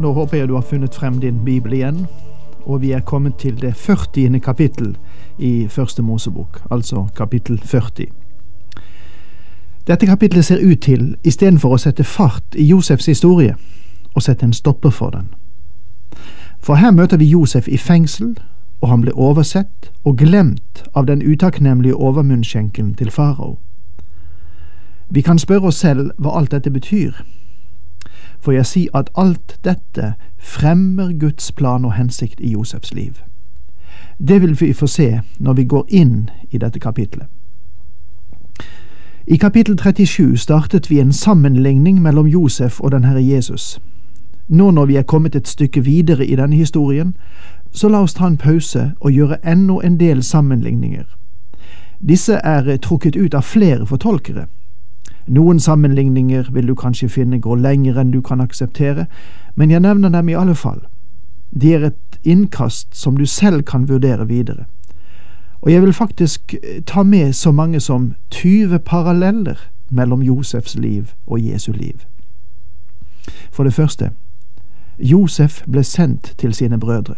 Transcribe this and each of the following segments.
Nå håper jeg du har funnet frem din bibel igjen, og vi er kommet til det 40. kapittel i Første Mosebok, altså kapittel 40. Dette kapittelet ser ut til, istedenfor å sette fart i Josefs historie, å sette en stopper for den. For her møter vi Josef i fengsel, og han ble oversett og glemt av den utakknemlige overmunnskjenkelen til farao. Vi kan spørre oss selv hva alt dette betyr får jeg si at alt dette fremmer Guds plan og hensikt i Josefs liv. Det vil vi få se når vi går inn i dette kapitlet. I kapittel 37 startet vi en sammenligning mellom Josef og den Herre Jesus. Nå når vi er kommet et stykke videre i denne historien, så la oss ta en pause og gjøre enda en del sammenligninger. Disse er trukket ut av flere fortolkere. Noen sammenligninger vil du kanskje finne går lenger enn du kan akseptere, men jeg nevner dem i alle fall. De er et innkast som du selv kan vurdere videre. Og jeg vil faktisk eh, ta med så mange som 20 paralleller mellom Josefs liv og Jesu liv. For det første, Josef ble sendt til sine brødre.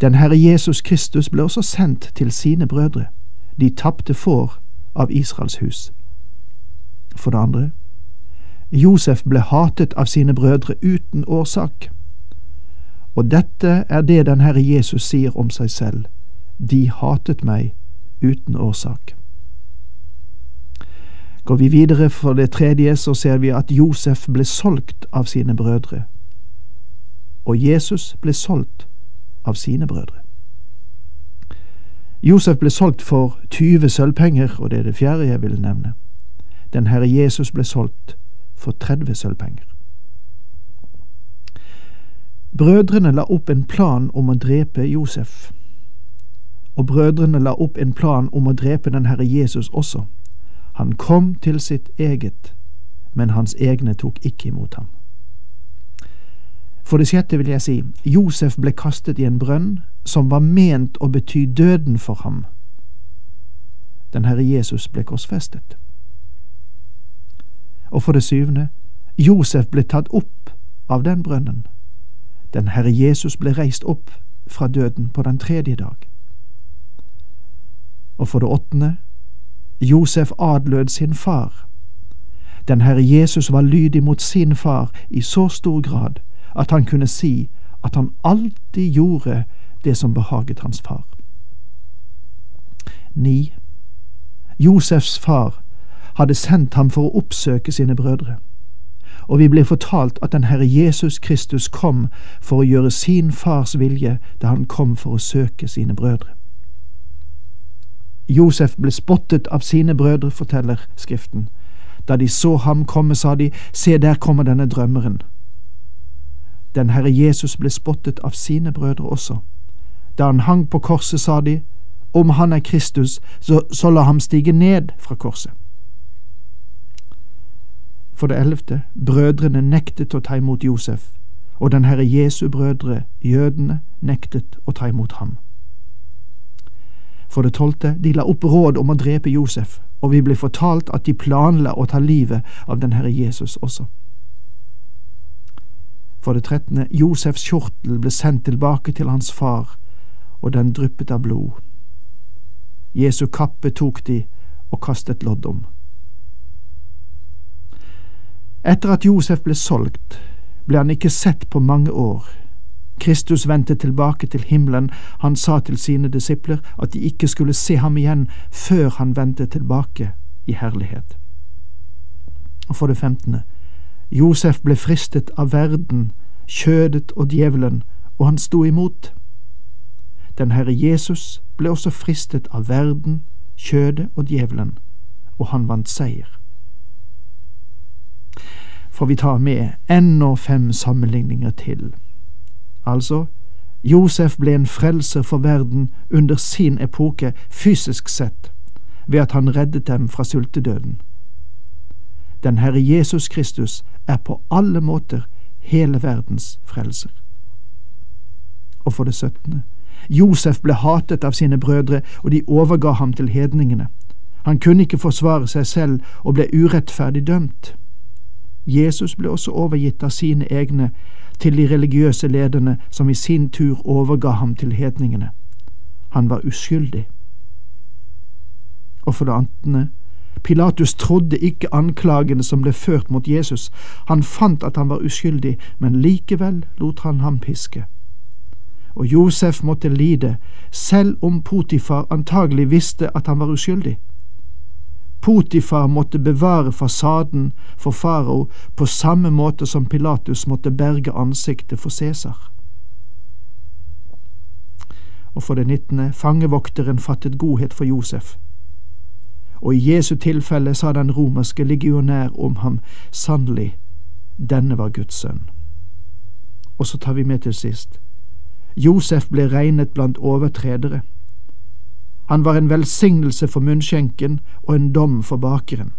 Den Herre Jesus Kristus ble også sendt til sine brødre, de tapte får av Israels hus. For det andre, Josef ble hatet av sine brødre uten årsak. Og dette er det den Herre Jesus sier om seg selv. De hatet meg uten årsak. Går vi videre for det tredje, så ser vi at Josef ble solgt av sine brødre. Og Jesus ble solgt av sine brødre. Josef ble solgt for 20 sølvpenger, og det er det fjerde jeg vil nevne. Den Herre Jesus ble solgt for 30 sølvpenger. Brødrene la opp en plan om å drepe Josef, og brødrene la opp en plan om å drepe den Herre Jesus også. Han kom til sitt eget, men hans egne tok ikke imot ham. For det sjette vil jeg si, Josef ble kastet i en brønn som var ment å bety døden for ham. Den Herre Jesus ble korsfestet. Og for det syvende, Josef ble tatt opp av den brønnen. Den Herre Jesus ble reist opp fra døden på den tredje dag. Og for det åttende, Josef adlød sin far. Den Herre Jesus var lydig mot sin far i så stor grad at han kunne si at han alltid gjorde det som behaget hans far. Ni. Josefs far hadde sendt ham for å oppsøke sine brødre. Og vi blir fortalt at den Herre Jesus Kristus kom for å gjøre sin fars vilje da han kom for å søke sine brødre. Josef ble spottet av sine brødre, forteller Skriften. Da de så ham komme, sa de, se der kommer denne drømmeren. Den Herre Jesus ble spottet av sine brødre også. Da han hang på korset, sa de, om han er Kristus, så, så la ham stige ned fra korset. For det ellevte, brødrene nektet å ta imot Josef, og den Herre Jesu brødre, jødene, nektet å ta imot ham. For det tolvte, de la opp råd om å drepe Josef, og vi ble fortalt at de planla å ta livet av den Herre Jesus også. For det trettende, Josefs kjortel ble sendt tilbake til hans far, og den dryppet av blod. Jesu kappe tok de og kastet lodd om. Etter at Josef ble solgt, ble han ikke sett på mange år. Kristus vendte tilbake til himmelen, han sa til sine disipler at de ikke skulle se ham igjen før han vendte tilbake i herlighet. Og for det femtende, Josef ble fristet av verden, kjødet og djevelen, og han sto imot. Den Herre Jesus ble også fristet av verden, kjødet og djevelen, og han vant seier. Får vi ta med ennå fem sammenligninger til. Altså, Josef ble en frelser for verden under sin epoke, fysisk sett, ved at han reddet dem fra sultedøden. Den Herre Jesus Kristus er på alle måter hele verdens frelser. Og for det syttende, Josef ble hatet av sine brødre, og de overga ham til hedningene. Han kunne ikke forsvare seg selv og ble urettferdig dømt. Jesus ble også overgitt av sine egne til de religiøse lederne, som i sin tur overga ham til hedningene. Han var uskyldig. Og for det andre, Pilatus trodde ikke anklagene som ble ført mot Jesus. Han fant at han var uskyldig, men likevel lot han ham piske. Og Josef måtte lide, selv om Potifar antagelig visste at han var uskyldig. Potifar måtte bevare fasaden for farao på samme måte som Pilatus måtte berge ansiktet for Cæsar. Og for det nittende, fangevokteren fattet godhet for Josef. Og i Jesu tilfelle sa den romerske legionær om ham, sannelig, denne var Guds sønn. Og så tar vi med til sist. Josef ble regnet blant overtredere. Han var en velsignelse for munnskjenken og en dom for bakeren.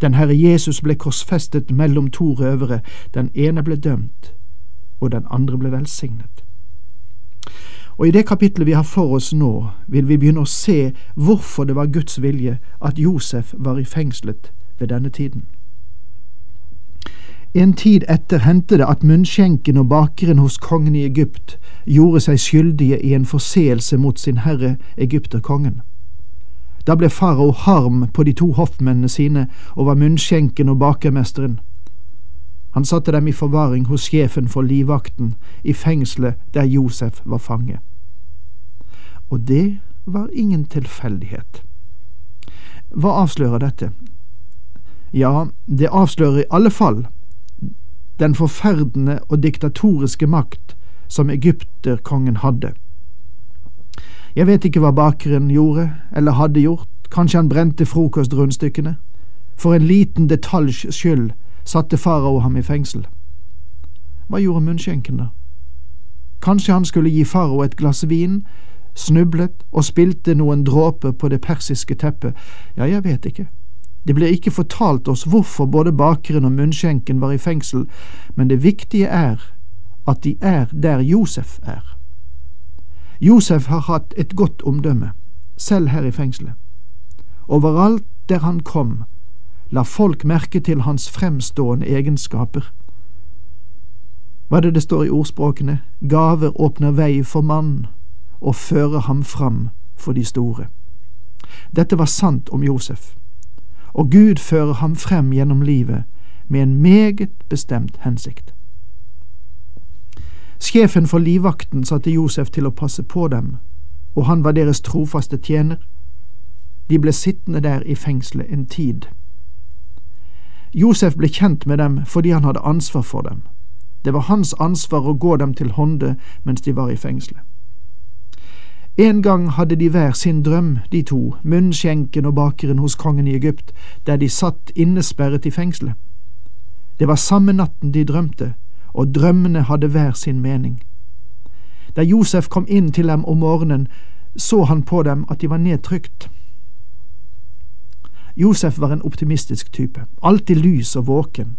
Den Herre Jesus ble korsfestet mellom to røvere, den ene ble dømt, og den andre ble velsignet. Og i det kapitlet vi har for oss nå, vil vi begynne å se hvorfor det var Guds vilje at Josef var i fengselet ved denne tiden. En tid etter hendte det at munnskjenken og bakeren hos kongen i Egypt gjorde seg skyldige i en forseelse mot sin herre egypterkongen. Da ble farao harm på de to hoffmennene sine over munnskjenken og bakermesteren. Han satte dem i forvaring hos sjefen for livvakten, i fengselet der Josef var fange. Og det var ingen tilfeldighet. Hva avslører dette? Ja, det avslører i alle fall den forferdende og diktatoriske makt som egypterkongen hadde. Jeg vet ikke hva bakeren gjorde eller hadde gjort, kanskje han brente frokostrundstykkene. For en liten detaljs skyld satte farao ham i fengsel. Hva gjorde munnskjenken, da? Kanskje han skulle gi farao et glass vin, snublet og spilte noen dråper på det persiske teppet, ja, jeg vet ikke. Det blir ikke fortalt oss hvorfor både bakeren og munnskjenken var i fengsel, men det viktige er at de er der Josef er. Josef har hatt et godt omdømme, selv her i fengselet. Overalt der han kom, la folk merke til hans fremstående egenskaper. Hva er det det står i ordspråkene? Gaver åpner vei for mann og fører ham fram for de store. Dette var sant om Josef, og Gud fører ham frem gjennom livet med en meget bestemt hensikt. Sjefen for livvakten satte Josef til å passe på dem, og han var deres trofaste tjener. De ble sittende der i fengselet en tid. Josef ble kjent med dem fordi han hadde ansvar for dem. Det var hans ansvar å gå dem til hånde mens de var i fengselet. En gang hadde de hver sin drøm, de to, munnskjenken og bakeren hos kongen i Egypt, der de satt innesperret i fengselet. Det var samme natten de drømte, og drømmene hadde hver sin mening. Da Josef kom inn til dem om morgenen, så han på dem at de var nedtrykt. Josef var en optimistisk type, alltid lys og våken,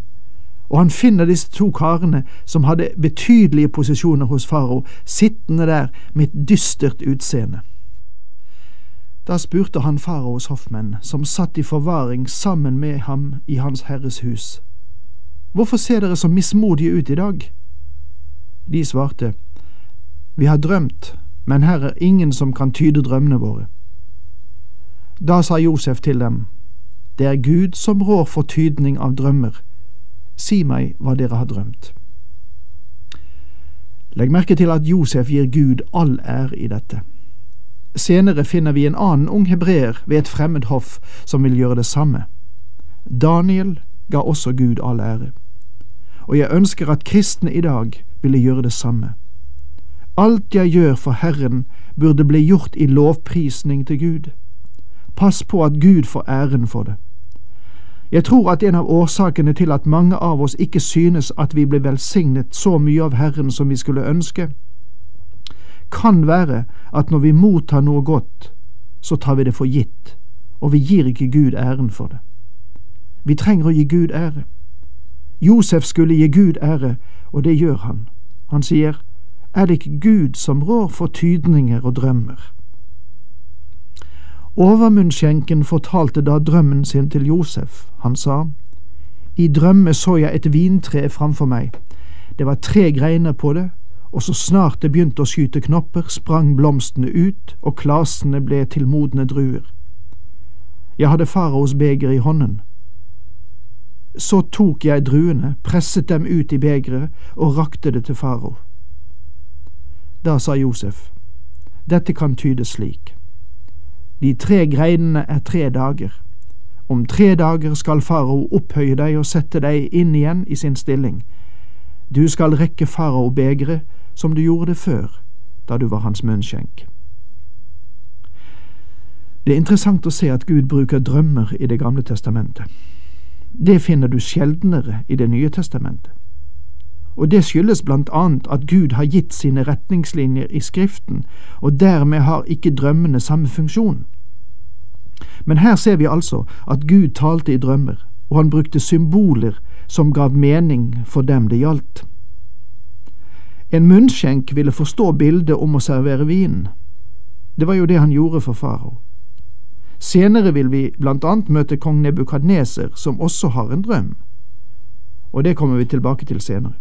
og han finner disse to karene som hadde betydelige posisjoner hos farao, sittende der med et dystert utseende. Da spurte han faraos hoffmenn, som satt i forvaring sammen med ham i Hans Herres hus, Hvorfor ser dere så mismodige ut i dag? De svarte, Vi har drømt, men her er ingen som kan tyde drømmene våre. Da sa Josef til dem, Det er Gud som rår for tydning av drømmer. Si meg hva dere har drømt. Legg merke til at Josef gir Gud all ære i dette. Senere finner vi en annen ung hebreer ved et fremmed hoff som vil gjøre det samme. Daniel ga også Gud all ære og jeg ønsker at kristne i dag ville gjøre det samme. Alt jeg gjør for Herren, burde bli gjort i lovprisning til Gud. Pass på at Gud får æren for det. Jeg tror at en av årsakene til at mange av oss ikke synes at vi blir velsignet så mye av Herren som vi skulle ønske, kan være at når vi mottar noe godt, så tar vi det for gitt, og vi gir ikke Gud æren for det. Vi trenger å gi Gud ære. Josef skulle gi Gud ære, og det gjør han. Han sier, Er det ikke Gud som rår for tydninger og drømmer? Overmunnskjenken fortalte da drømmen sin til Josef. Han sa, I drømme så jeg et vintre framfor meg. Det var tre greiner på det, og så snart det begynte å skyte knopper, sprang blomstene ut, og klasene ble til modne druer. Jeg hadde faraos beger i hånden. Så tok jeg druene, presset dem ut i begeret og rakte det til farao. Da sa Josef, dette kan tydes slik. De tre greinene er tre dager. Om tre dager skal farao opphøye deg og sette deg inn igjen i sin stilling. Du skal rekke farao begeret som du gjorde det før, da du var hans munnskjenk. Det er interessant å se at Gud bruker drømmer i Det gamle testamentet. Det finner du sjeldnere i Det nye testamentet. Og det skyldes blant annet at Gud har gitt sine retningslinjer i Skriften, og dermed har ikke drømmene samme funksjon. Men her ser vi altså at Gud talte i drømmer, og han brukte symboler som gav mening for dem det gjaldt. En munnskjenk ville forstå bildet om å servere vin. Det var jo det han gjorde for farao. Senere vil vi blant annet møte kong Nebukadneser, som også har en drøm. Og det kommer vi tilbake til senere.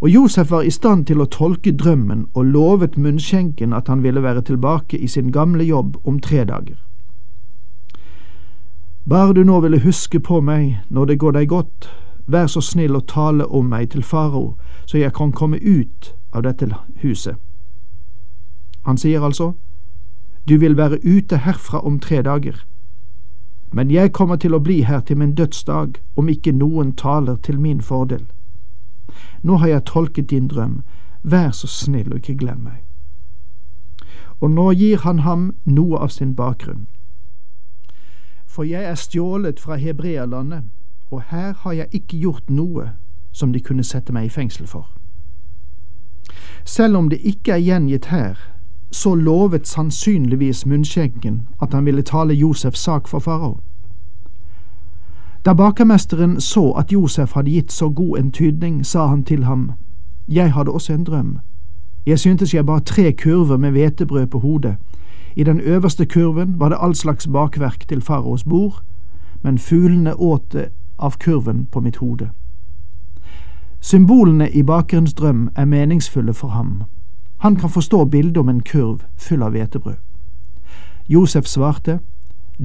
Og Josef var i stand til å tolke drømmen og lovet munnskjenken at han ville være tilbake i sin gamle jobb om tre dager. Bare du nå ville huske på meg når det går deg godt, vær så snill å tale om meg til farao, så jeg kan komme ut av dette huset. Han sier altså, du vil være ute herfra om tre dager, men jeg kommer til å bli her til min dødsdag om ikke noen taler til min fordel. Nå har jeg tolket din drøm, vær så snill og ikke glem meg. Og nå gir han ham noe av sin bakgrunn. For jeg er stjålet fra hebreerlandet, og her har jeg ikke gjort noe som de kunne sette meg i fengsel for. Selv om det ikke er gjengitt her, så lovet sannsynligvis munnskjenken at han ville tale Josefs sak for farao. Da bakermesteren så at Josef hadde gitt så god en tydning, sa han til ham, Jeg hadde også en drøm. Jeg syntes jeg bar tre kurver med hvetebrød på hodet. I den øverste kurven var det all slags bakverk til faraos bord, men fuglene åt det av kurven på mitt hode. Symbolene i bakerens drøm er meningsfulle for ham. Han kan forstå bildet om en kurv full av hvetebrød. Josef svarte,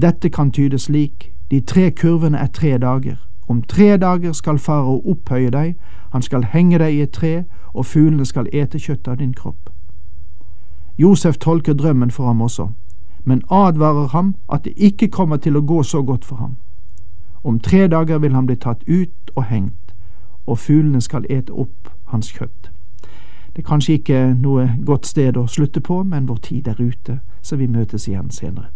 Dette kan tydes slik, de tre kurvene er tre dager. Om tre dager skal farao opphøye deg, han skal henge deg i et tre, og fuglene skal ete kjøttet av din kropp. Josef tolker drømmen for ham også, men advarer ham at det ikke kommer til å gå så godt for ham. Om tre dager vil han bli tatt ut og hengt, og fuglene skal ete opp hans kjøtt. Det er kanskje ikke noe godt sted å slutte på, men vår tid er ute, så vi møtes igjen senere.